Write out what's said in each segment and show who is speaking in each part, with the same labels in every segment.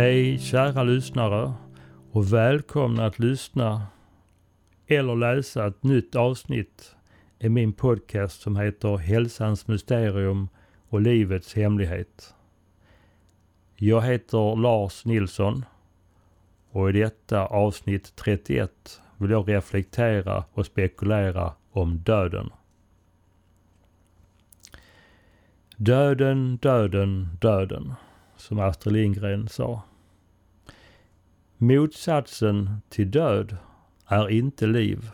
Speaker 1: Hej kära lyssnare och välkomna att lyssna eller läsa ett nytt avsnitt i min podcast som heter Hälsans mysterium och livets hemlighet. Jag heter Lars Nilsson och i detta avsnitt 31 vill jag reflektera och spekulera om döden. Döden, döden, döden, som Astrid Lindgren sa. Motsatsen till död är inte liv.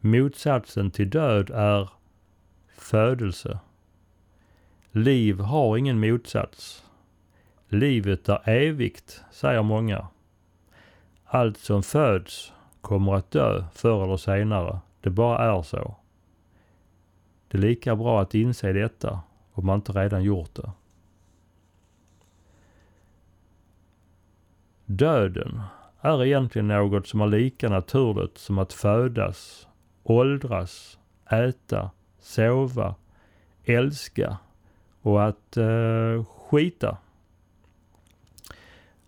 Speaker 1: Motsatsen till död är födelse. Liv har ingen motsats. Livet är evigt, säger många. Allt som föds kommer att dö förr eller senare. Det bara är så. Det är lika bra att inse detta om man inte redan gjort det. Döden är egentligen något som är lika naturligt som att födas, åldras, äta, sova, älska och att eh, skita.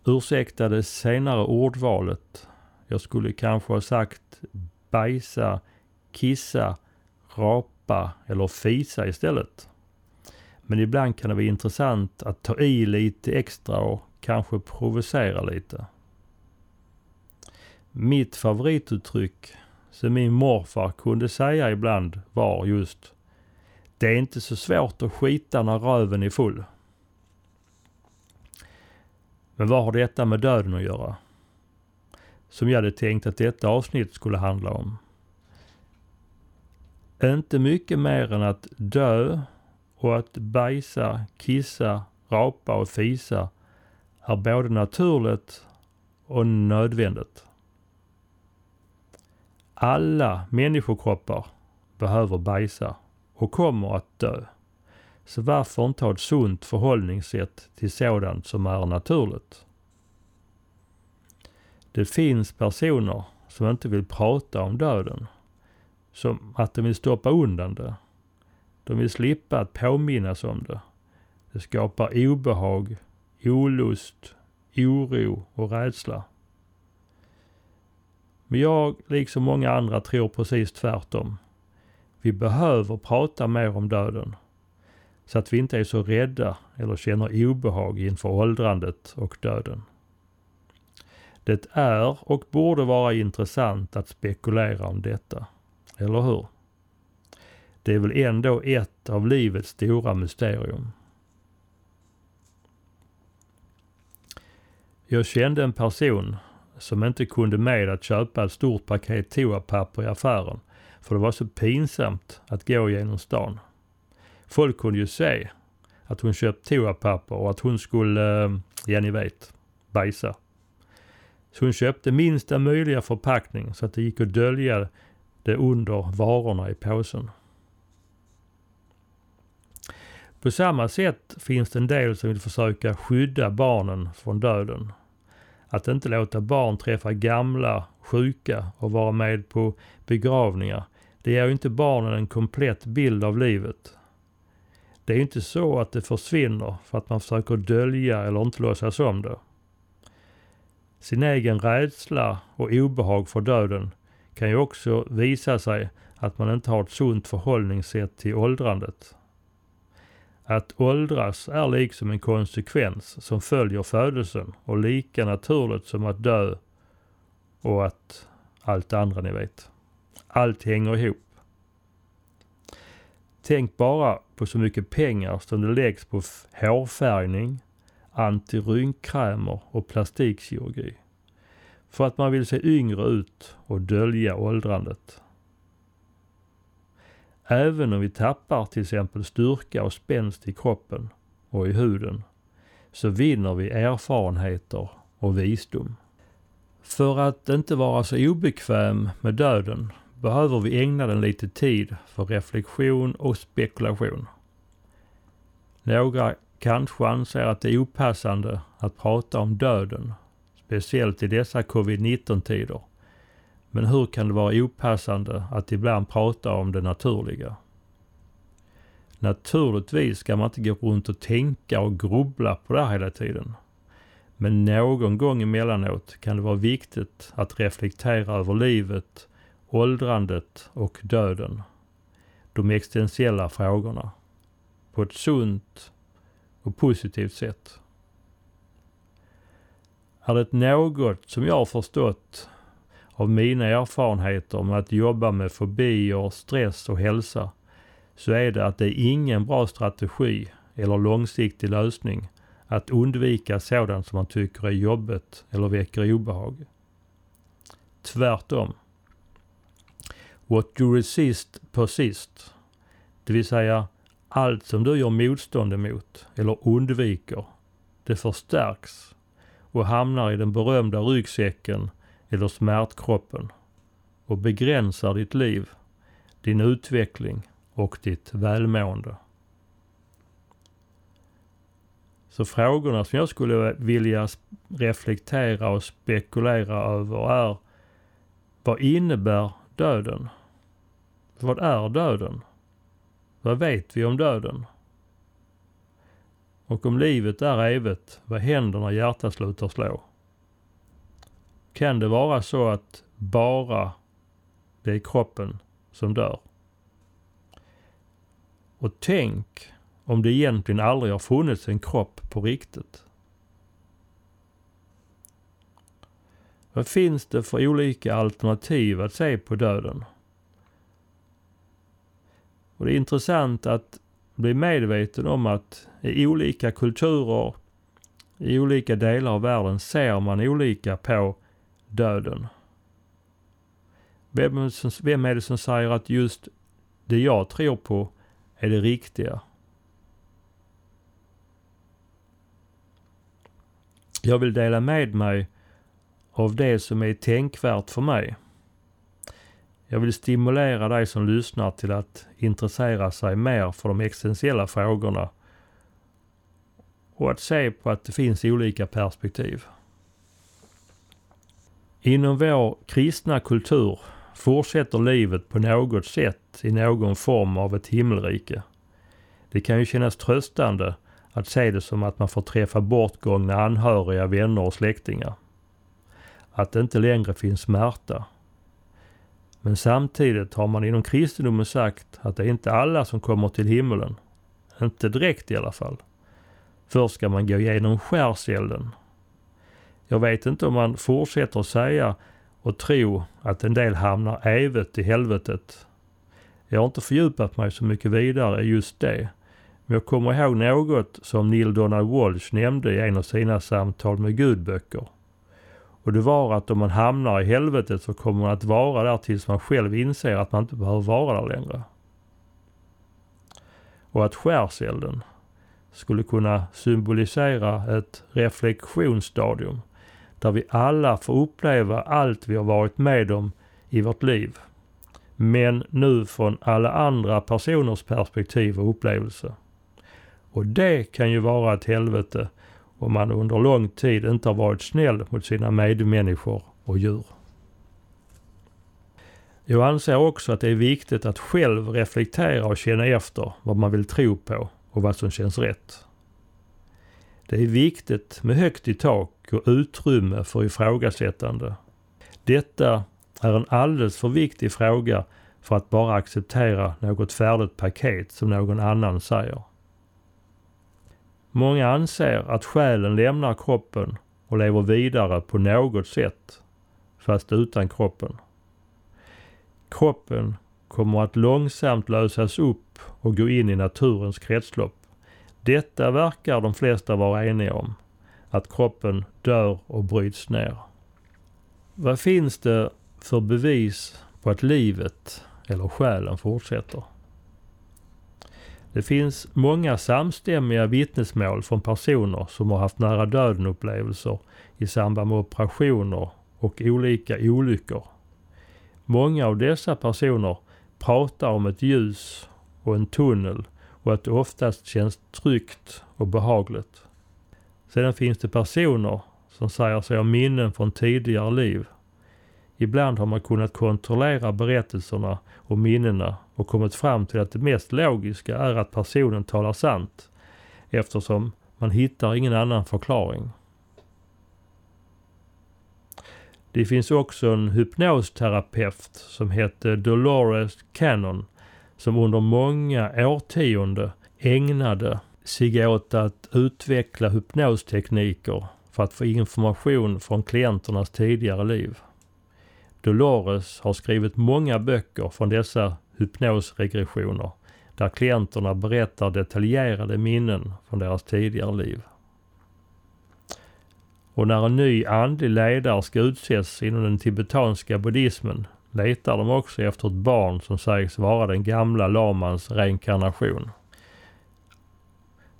Speaker 1: Ursäkta det senare ordvalet. Jag skulle kanske ha sagt bajsa, kissa, rapa eller fisa istället. Men ibland kan det vara intressant att ta i lite extra och kanske provocera lite. Mitt favorituttryck som min morfar kunde säga ibland var just Det är inte så svårt att skita när röven är full. Men vad har detta med döden att göra? Som jag hade tänkt att detta avsnitt skulle handla om. Inte mycket mer än att dö och att bajsa, kissa, rapa och fisa är både naturligt och nödvändigt. Alla människokroppar behöver bajsa och kommer att dö. Så varför inte ha ett sunt förhållningssätt till sådant som är naturligt? Det finns personer som inte vill prata om döden. Som att de vill stoppa undan det. De vill slippa att påminnas om det. Det skapar obehag, olust, oro och rädsla. Men jag, liksom många andra, tror precis tvärtom. Vi behöver prata mer om döden. Så att vi inte är så rädda eller känner obehag inför åldrandet och döden. Det är och borde vara intressant att spekulera om detta. Eller hur? Det är väl ändå ett av livets stora mysterium. Jag kände en person som inte kunde med att köpa ett stort paket toapapper i affären. För det var så pinsamt att gå genom stan. Folk kunde ju se att hon köpt toapapper och att hon skulle, eh, ja ni vet, bajsa. Så hon köpte minsta möjliga förpackning så att det gick att dölja det under varorna i påsen. På samma sätt finns det en del som vill försöka skydda barnen från döden. Att inte låta barn träffa gamla, sjuka och vara med på begravningar. Det ger ju inte barnen en komplett bild av livet. Det är ju inte så att det försvinner för att man försöker dölja eller inte låtsas om det. Sin egen rädsla och obehag för döden kan ju också visa sig att man inte har ett sunt förhållningssätt till åldrandet. Att åldras är liksom en konsekvens som följer födelsen och lika naturligt som att dö och att allt andra ni vet. Allt hänger ihop. Tänk bara på så mycket pengar som det läggs på hårfärgning, antirynkkrämer och plastikkirurgi. För att man vill se yngre ut och dölja åldrandet. Även om vi tappar till exempel styrka och spänst i kroppen och i huden så vinner vi erfarenheter och visdom. För att inte vara så obekväm med döden behöver vi ägna den lite tid för reflektion och spekulation. Några kanske anser att det är opassande att prata om döden, speciellt i dessa covid-19-tider. Men hur kan det vara opassande att ibland prata om det naturliga? Naturligtvis ska man inte gå runt och tänka och grubbla på det här hela tiden. Men någon gång emellanåt kan det vara viktigt att reflektera över livet, åldrandet och döden. De existentiella frågorna. På ett sunt och positivt sätt. Är det något som jag har förstått av mina erfarenheter med att jobba med fobier, stress och hälsa så är det att det är ingen bra strategi eller långsiktig lösning att undvika sådant som man tycker är jobbigt eller väcker obehag. Tvärtom. What you resist persist. Det vill säga, allt som du gör motstånd emot eller undviker, det förstärks och hamnar i den berömda ryggsäcken eller smärtkroppen och begränsar ditt liv, din utveckling och ditt välmående. Så frågorna som jag skulle vilja reflektera och spekulera över är vad innebär döden? Vad är döden? Vad vet vi om döden? Och om livet är evigt, vad händer när hjärtat slutar slå? Kan det vara så att bara det är kroppen som dör? Och tänk om det egentligen aldrig har funnits en kropp på riktigt. Vad finns det för olika alternativ att se på döden? Och det är intressant att bli medveten om att i olika kulturer, i olika delar av världen ser man olika på döden. Vem, vem är det som säger att just det jag tror på är det riktiga? Jag vill dela med mig av det som är tänkvärt för mig. Jag vill stimulera dig som lyssnar till att intressera sig mer för de existentiella frågorna och att se på att det finns olika perspektiv. Inom vår kristna kultur fortsätter livet på något sätt i någon form av ett himmelrike. Det kan ju kännas tröstande att se det som att man får träffa bortgångna anhöriga, vänner och släktingar. Att det inte längre finns smärta. Men samtidigt har man inom kristendomen sagt att det är inte alla som kommer till himmelen. Inte direkt i alla fall. Först ska man gå igenom skärselden. Jag vet inte om man fortsätter säga och tro att en del hamnar evigt i helvetet. Jag har inte fördjupat mig så mycket vidare i just det. Men jag kommer ihåg något som Neil Donald Walsh nämnde i en av sina samtal med gudböcker. Och det var att om man hamnar i helvetet så kommer man att vara där tills man själv inser att man inte behöver vara där längre. Och att skärselden skulle kunna symbolisera ett reflektionsstadium där vi alla får uppleva allt vi har varit med om i vårt liv. Men nu från alla andra personers perspektiv och upplevelse. Och det kan ju vara ett helvete om man under lång tid inte har varit snäll mot sina medmänniskor och djur. Jag anser också att det är viktigt att själv reflektera och känna efter vad man vill tro på och vad som känns rätt. Det är viktigt med högt i tak och utrymme för ifrågasättande. Detta är en alldeles för viktig fråga för att bara acceptera något färdigt paket som någon annan säger. Många anser att själen lämnar kroppen och lever vidare på något sätt, fast utan kroppen. Kroppen kommer att långsamt lösas upp och gå in i naturens kretslopp. Detta verkar de flesta vara eniga om, att kroppen dör och bryts ner. Vad finns det för bevis på att livet eller själen fortsätter? Det finns många samstämmiga vittnesmål från personer som har haft nära döden-upplevelser i samband med operationer och olika olyckor. Många av dessa personer pratar om ett ljus och en tunnel och att det oftast känns tryggt och behagligt. Sedan finns det personer som säger sig ha minnen från tidigare liv. Ibland har man kunnat kontrollera berättelserna och minnena och kommit fram till att det mest logiska är att personen talar sant eftersom man hittar ingen annan förklaring. Det finns också en hypnosterapeut som hette Dolores Cannon som under många årtionden ägnade sig åt att utveckla hypnostekniker för att få information från klienternas tidigare liv. Dolores har skrivit många böcker från dessa hypnosregressioner där klienterna berättar detaljerade minnen från deras tidigare liv. Och när en ny andlig ledare ska utses inom den tibetanska buddhismen letar de också efter ett barn som sägs vara den gamla lamans reinkarnation.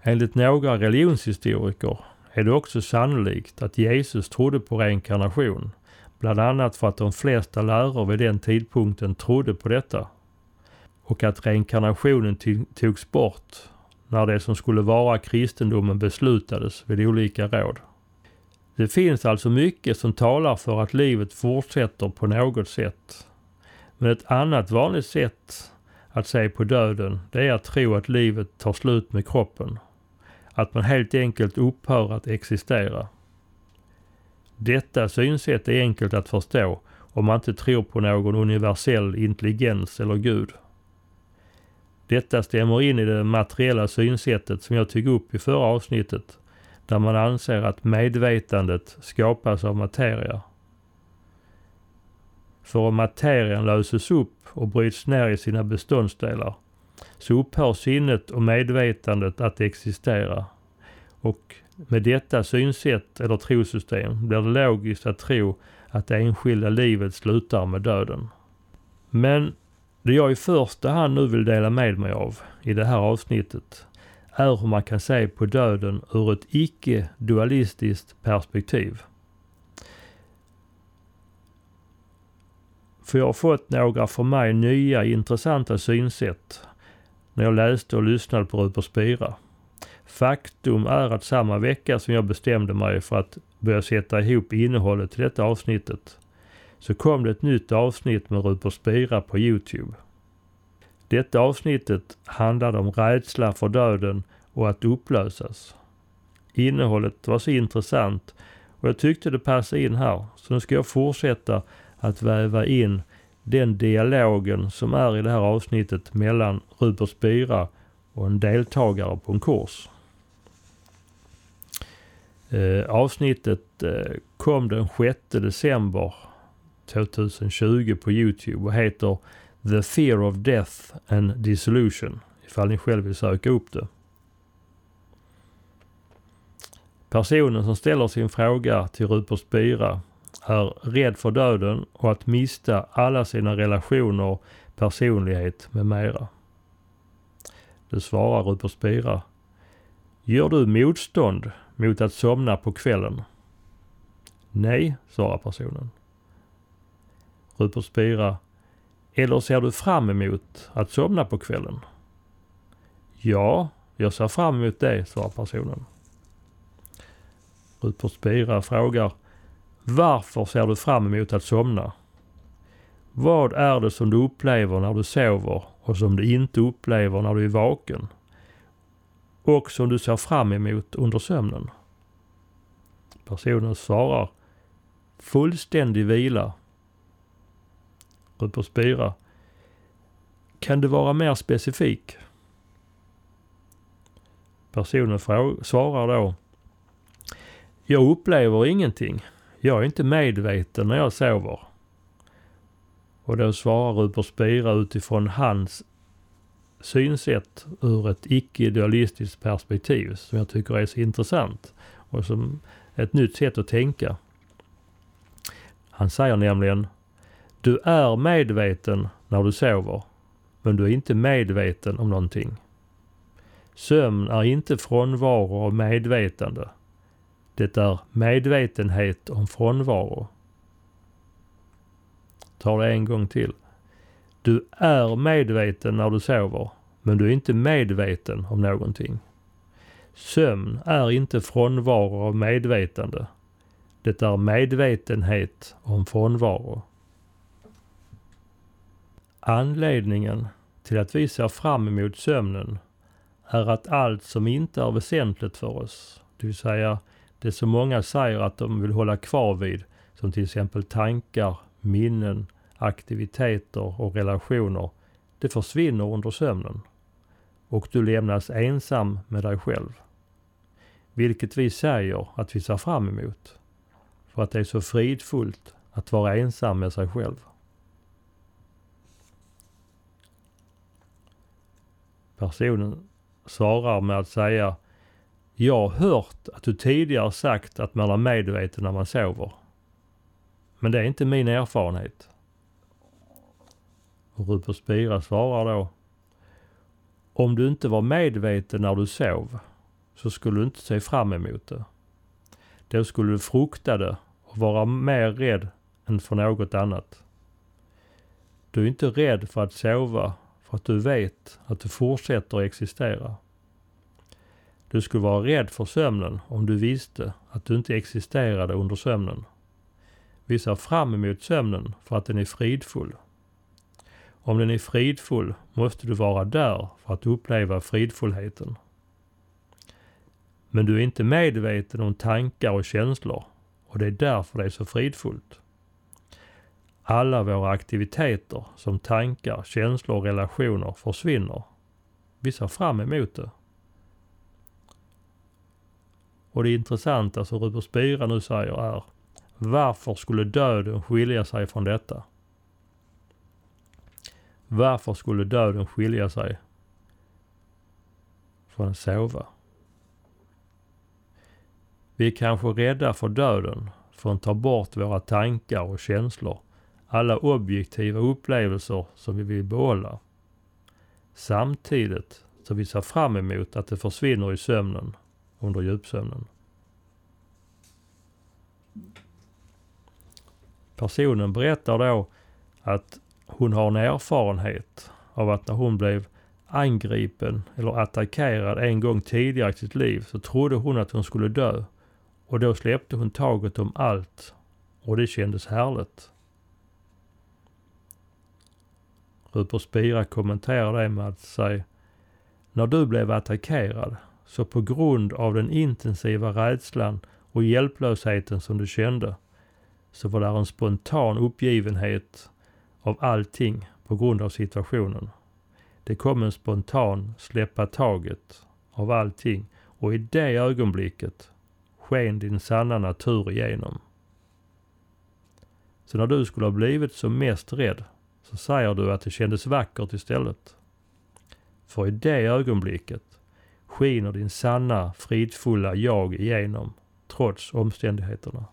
Speaker 1: Enligt några religionshistoriker är det också sannolikt att Jesus trodde på reinkarnation, bland annat för att de flesta lärare vid den tidpunkten trodde på detta. Och att reinkarnationen togs bort när det som skulle vara kristendomen beslutades vid olika råd. Det finns alltså mycket som talar för att livet fortsätter på något sätt. Men ett annat vanligt sätt att se på döden, det är att tro att livet tar slut med kroppen. Att man helt enkelt upphör att existera. Detta synsätt är enkelt att förstå om man inte tror på någon universell intelligens eller Gud. Detta stämmer in i det materiella synsättet som jag tog upp i förra avsnittet där man anser att medvetandet skapas av materia. För om materien löses upp och bryts ner i sina beståndsdelar så upphör sinnet och medvetandet att existera. Och med detta synsätt eller trosystem blir det logiskt att tro att det enskilda livet slutar med döden. Men det jag i första hand nu vill dela med mig av i det här avsnittet är hur man kan se på döden ur ett icke-dualistiskt perspektiv. För jag har fått några för mig nya intressanta synsätt när jag läste och lyssnade på Rupert Spira. Faktum är att samma vecka som jag bestämde mig för att börja sätta ihop innehållet till detta avsnittet så kom det ett nytt avsnitt med Rupert Spira på Youtube. Detta avsnittet handlade om rädsla för döden och att upplösas. Innehållet var så intressant och jag tyckte det passade in här. Så nu ska jag fortsätta att väva in den dialogen som är i det här avsnittet mellan Rupert Spira och en deltagare på en kurs. Eh, avsnittet eh, kom den 6 december 2020 på Youtube och heter The Fear of Death and Dissolution ifall ni själv vill söka upp det. Personen som ställer sin fråga till Rupert Spira är rädd för döden och att mista alla sina relationer, personlighet med mera. Det svarar Rupert Spira. Gör du motstånd mot att somna på kvällen? Nej, svarar personen. Rupert Spira. Eller ser du fram emot att somna på kvällen? Ja, jag ser fram emot det, svarar personen. Rupert Spira frågar Varför ser du fram emot att somna? Vad är det som du upplever när du sover och som du inte upplever när du är vaken? Och som du ser fram emot under sömnen? Personen svarar Fullständig vila. Rupert Spira. Kan du vara mer specifik? Personen svarar då jag upplever ingenting. Jag är inte medveten när jag sover. Och då svarar Rupert Spira utifrån hans synsätt ur ett icke-dualistiskt perspektiv som jag tycker är så intressant och som ett nytt sätt att tänka. Han säger nämligen du är medveten när du sover, men du är inte medveten om någonting. Sömn är inte frånvaro av medvetande. Det är medvetenhet om frånvaro. Tar det en gång till. Du är medveten när du sover, men du är inte medveten om någonting. Sömn är inte frånvaro av medvetande. Det är medvetenhet om frånvaro. Anledningen till att vi ser fram emot sömnen är att allt som inte är väsentligt för oss, det vill säga det som många säger att de vill hålla kvar vid, som till exempel tankar, minnen, aktiviteter och relationer, det försvinner under sömnen och du lämnas ensam med dig själv. Vilket vi säger att vi ser fram emot. För att det är så fridfullt att vara ensam med sig själv. Personen svarar med att säga Jag har hört att du tidigare sagt att man är medveten när man sover. Men det är inte min erfarenhet. Och Rupert Spira svarar då Om du inte var medveten när du sov så skulle du inte se fram emot det. Då skulle du frukta det och vara mer rädd än för något annat. Du är inte rädd för att sova för att du vet att du fortsätter att existera. Du skulle vara rädd för sömnen om du visste att du inte existerade under sömnen. Vi ser fram emot sömnen för att den är fridfull. Om den är fridfull måste du vara där för att uppleva fridfullheten. Men du är inte medveten om tankar och känslor och det är därför det är så fridfullt. Alla våra aktiviteter som tankar, känslor och relationer försvinner. Vi ser fram emot det. Och det intressanta som Rupert Spira nu säger är varför skulle döden skilja sig från detta? Varför skulle döden skilja sig från att sova? Vi är kanske rädda för döden, för att ta bort våra tankar och känslor, alla objektiva upplevelser som vi vill behålla. Samtidigt som vi ser fram emot att det försvinner i sömnen, under djupsömnen. Personen berättar då att hon har en erfarenhet av att när hon blev angripen eller attackerad en gång tidigare i sitt liv så trodde hon att hon skulle dö. Och då släppte hon taget om allt och det kändes härligt. Rupert Spira kommenterar det med att säga När du blev attackerad, så på grund av den intensiva rädslan och hjälplösheten som du kände, så var där en spontan uppgivenhet av allting på grund av situationen. Det kom en spontan släppa taget av allting och i det ögonblicket sken din sanna natur igenom. Så när du skulle ha blivit som mest rädd så säger du att det kändes vackert istället. För i det ögonblicket skiner din sanna, fridfulla jag igenom, trots omständigheterna.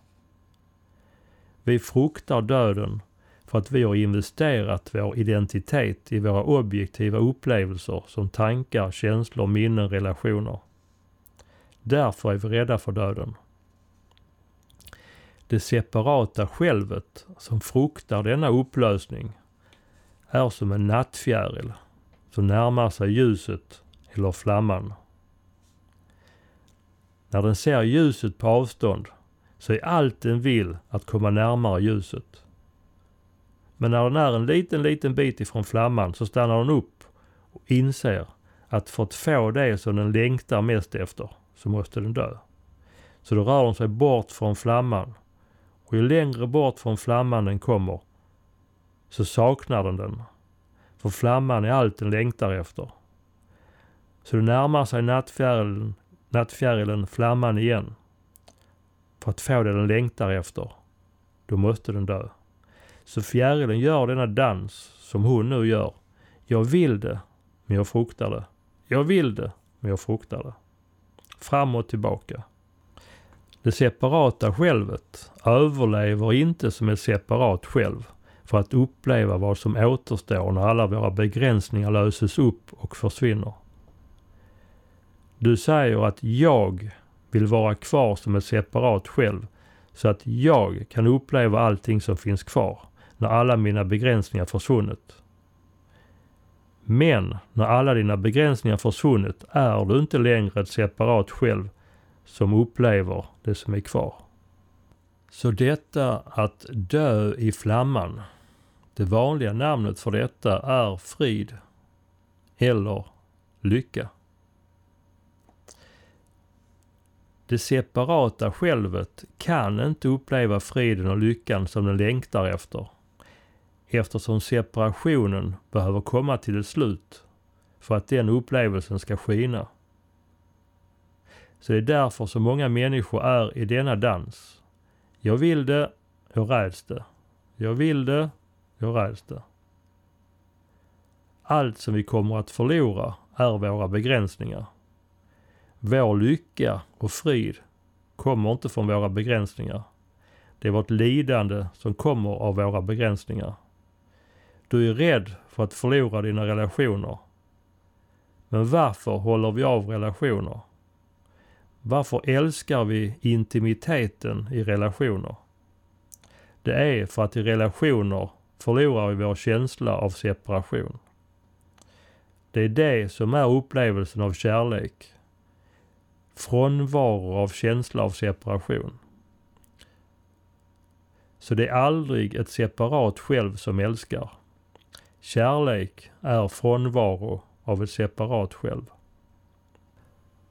Speaker 1: Vi fruktar döden för att vi har investerat vår identitet i våra objektiva upplevelser som tankar, känslor, minnen, relationer. Därför är vi rädda för döden. Det separata självet som fruktar denna upplösning är som en nattfjäril som närmar sig ljuset eller flamman. När den ser ljuset på avstånd så är allt den vill att komma närmare ljuset. Men när den är en liten, liten bit ifrån flamman så stannar den upp och inser att för att få det som den längtar mest efter så måste den dö. Så då rör den sig bort från flamman. Och ju längre bort från flamman den kommer så saknar den den. För flamman är allt den längtar efter. Så då närmar sig nattfjärilen, nattfjärilen flamman igen. För att få det den längtar efter. Då måste den dö. Så fjärilen gör denna dans som hon nu gör. Jag vill det, men jag fruktar det. Jag vill det, men jag fruktar det. Fram och tillbaka. Det separata självet överlever inte som ett separat själv för att uppleva vad som återstår när alla våra begränsningar löses upp och försvinner. Du säger att jag vill vara kvar som ett separat själv så att jag kan uppleva allting som finns kvar när alla mina begränsningar försvunnit. Men när alla dina begränsningar försvunnit är du inte längre ett separat själv som upplever det som är kvar. Så detta att dö i flamman, det vanliga namnet för detta är frid eller lycka. Det separata självet kan inte uppleva friden och lyckan som den längtar efter. Eftersom separationen behöver komma till ett slut för att den upplevelsen ska skina. Så det är därför så många människor är i denna dans. Jag vill det, jag räds det. Jag vill det, jag räds det. Allt som vi kommer att förlora är våra begränsningar. Vår lycka och frid kommer inte från våra begränsningar. Det är vårt lidande som kommer av våra begränsningar. Du är rädd för att förlora dina relationer. Men varför håller vi av relationer? Varför älskar vi intimiteten i relationer? Det är för att i relationer förlorar vi vår känsla av separation. Det är det som är upplevelsen av kärlek. Frånvaro av känsla av separation. Så det är aldrig ett separat själv som älskar. Kärlek är frånvaro av ett separat själv.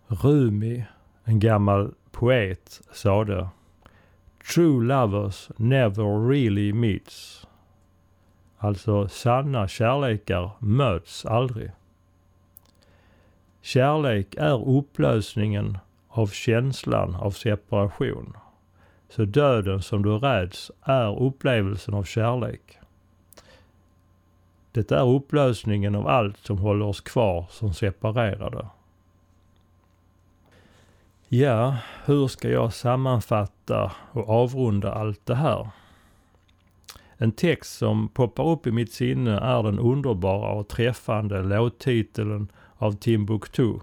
Speaker 1: Rumi, en gammal poet, sade True lovers never really meets. Alltså sanna kärlekar möts aldrig. Kärlek är upplösningen av känslan av separation. Så döden som du räds är upplevelsen av kärlek. Det är upplösningen av allt som håller oss kvar som separerade. Ja, hur ska jag sammanfatta och avrunda allt det här? En text som poppar upp i mitt sinne är den underbara och träffande låttiteln av Timbuktu.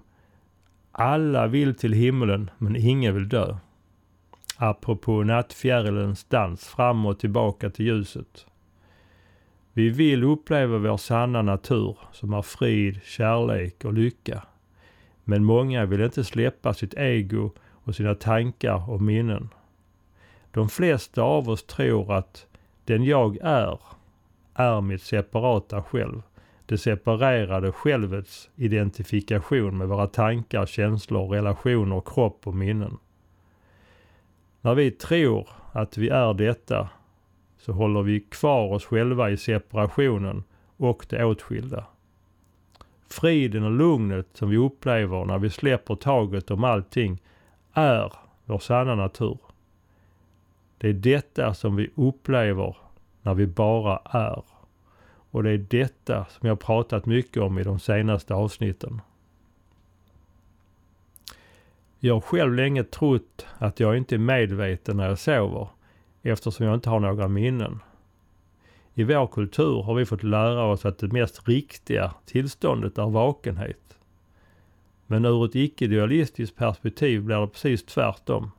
Speaker 1: Alla vill till himlen men ingen vill dö. Apropå nattfjärilens dans fram och tillbaka till ljuset. Vi vill uppleva vår sanna natur som är frid, kärlek och lycka. Men många vill inte släppa sitt ego och sina tankar och minnen. De flesta av oss tror att den jag är, är mitt separata själv. Det separerade självets identifikation med våra tankar, känslor, relationer, kropp och minnen. När vi tror att vi är detta så håller vi kvar oss själva i separationen och det åtskilda. Friden och lugnet som vi upplever när vi släpper taget om allting är vår sanna natur. Det är detta som vi upplever när vi bara är. Och det är detta som jag pratat mycket om i de senaste avsnitten. Jag har själv länge trott att jag inte är medveten när jag sover eftersom jag inte har några minnen. I vår kultur har vi fått lära oss att det mest riktiga tillståndet är vakenhet. Men ur ett icke-dualistiskt perspektiv blir det precis tvärtom.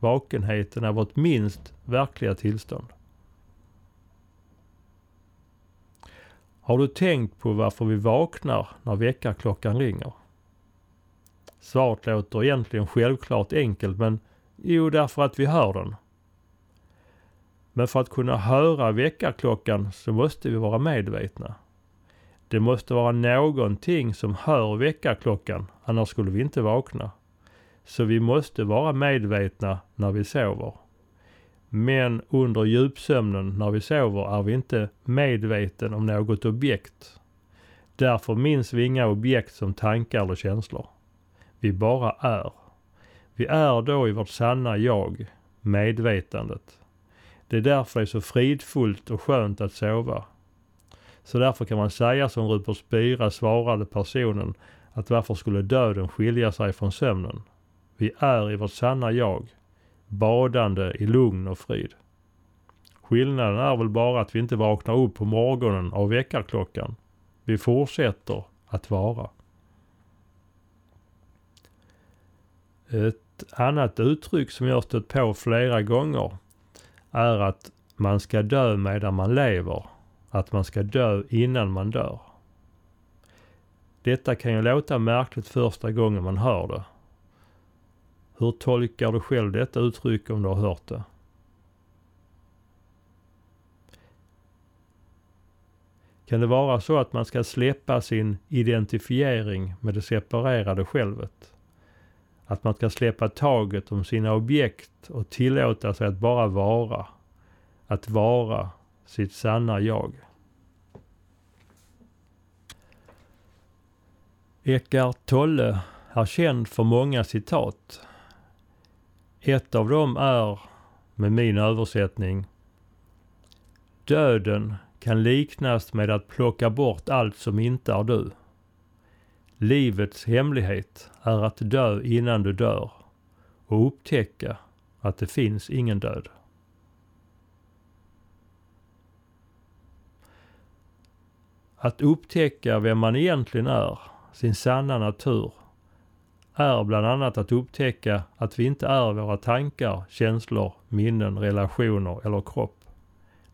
Speaker 1: Vakenheten är vårt minst verkliga tillstånd. Har du tänkt på varför vi vaknar när väckarklockan ringer? Svaret låter egentligen självklart enkelt men jo, därför att vi hör den. Men för att kunna höra väckarklockan så måste vi vara medvetna. Det måste vara någonting som hör väckarklockan, annars skulle vi inte vakna. Så vi måste vara medvetna när vi sover. Men under djupsömnen när vi sover är vi inte medveten om något objekt. Därför minns vi inga objekt som tankar eller känslor. Vi bara är. Vi är då i vårt sanna jag, medvetandet. Det är därför det är så fridfullt och skönt att sova. Så därför kan man säga som Rupert Spira svarade personen att varför skulle döden skilja sig från sömnen? Vi är i vårt sanna jag, badande i lugn och frid. Skillnaden är väl bara att vi inte vaknar upp på morgonen av väckarklockan. Vi fortsätter att vara. Ett annat uttryck som jag stött på flera gånger är att man ska dö medan man lever. Att man ska dö innan man dör. Detta kan ju låta märkligt första gången man hör det. Hur tolkar du själv detta uttryck om du har hört det? Kan det vara så att man ska släppa sin identifiering med det separerade självet? att man ska släppa taget om sina objekt och tillåta sig att bara vara. Att vara sitt sanna jag. Eckart Tolle är känd för många citat. Ett av dem är, med min översättning, Döden kan liknas med att plocka bort allt som inte är du. Livets hemlighet är att dö innan du dör och upptäcka att det finns ingen död. Att upptäcka vem man egentligen är, sin sanna natur, är bland annat att upptäcka att vi inte är våra tankar, känslor, minnen, relationer eller kropp.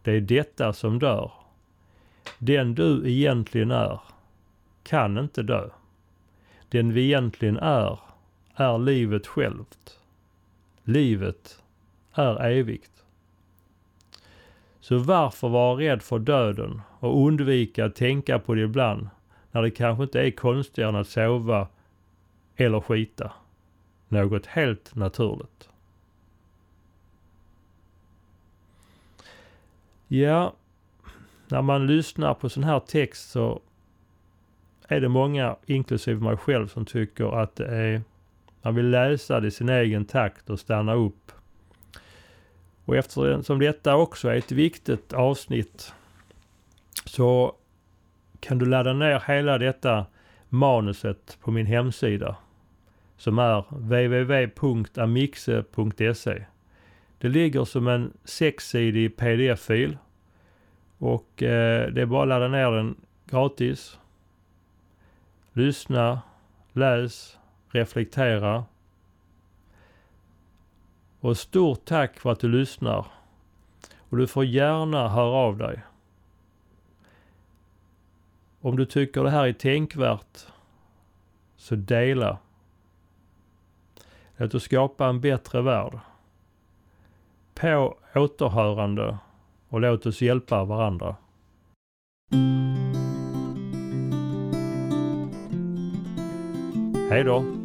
Speaker 1: Det är detta som dör. Den du egentligen är kan inte dö. Den vi egentligen är, är livet självt. Livet är evigt. Så varför vara rädd för döden och undvika att tänka på det ibland när det kanske inte är konstigare än att sova eller skita? Något helt naturligt. Ja, när man lyssnar på sån här text så är det många, inklusive mig själv, som tycker att det är, man vill läsa det i sin egen takt och stanna upp. Och eftersom detta också är ett viktigt avsnitt så kan du ladda ner hela detta manuset på min hemsida som är www.amixe.se. Det ligger som en sexsidig pdf-fil och eh, det är bara att ladda ner den gratis. Lyssna, läs, reflektera. Och stort tack för att du lyssnar. Och du får gärna höra av dig. Om du tycker det här är tänkvärt, så dela. Låt oss skapa en bättre värld. På återhörande och låt oss hjälpa varandra. Hej då!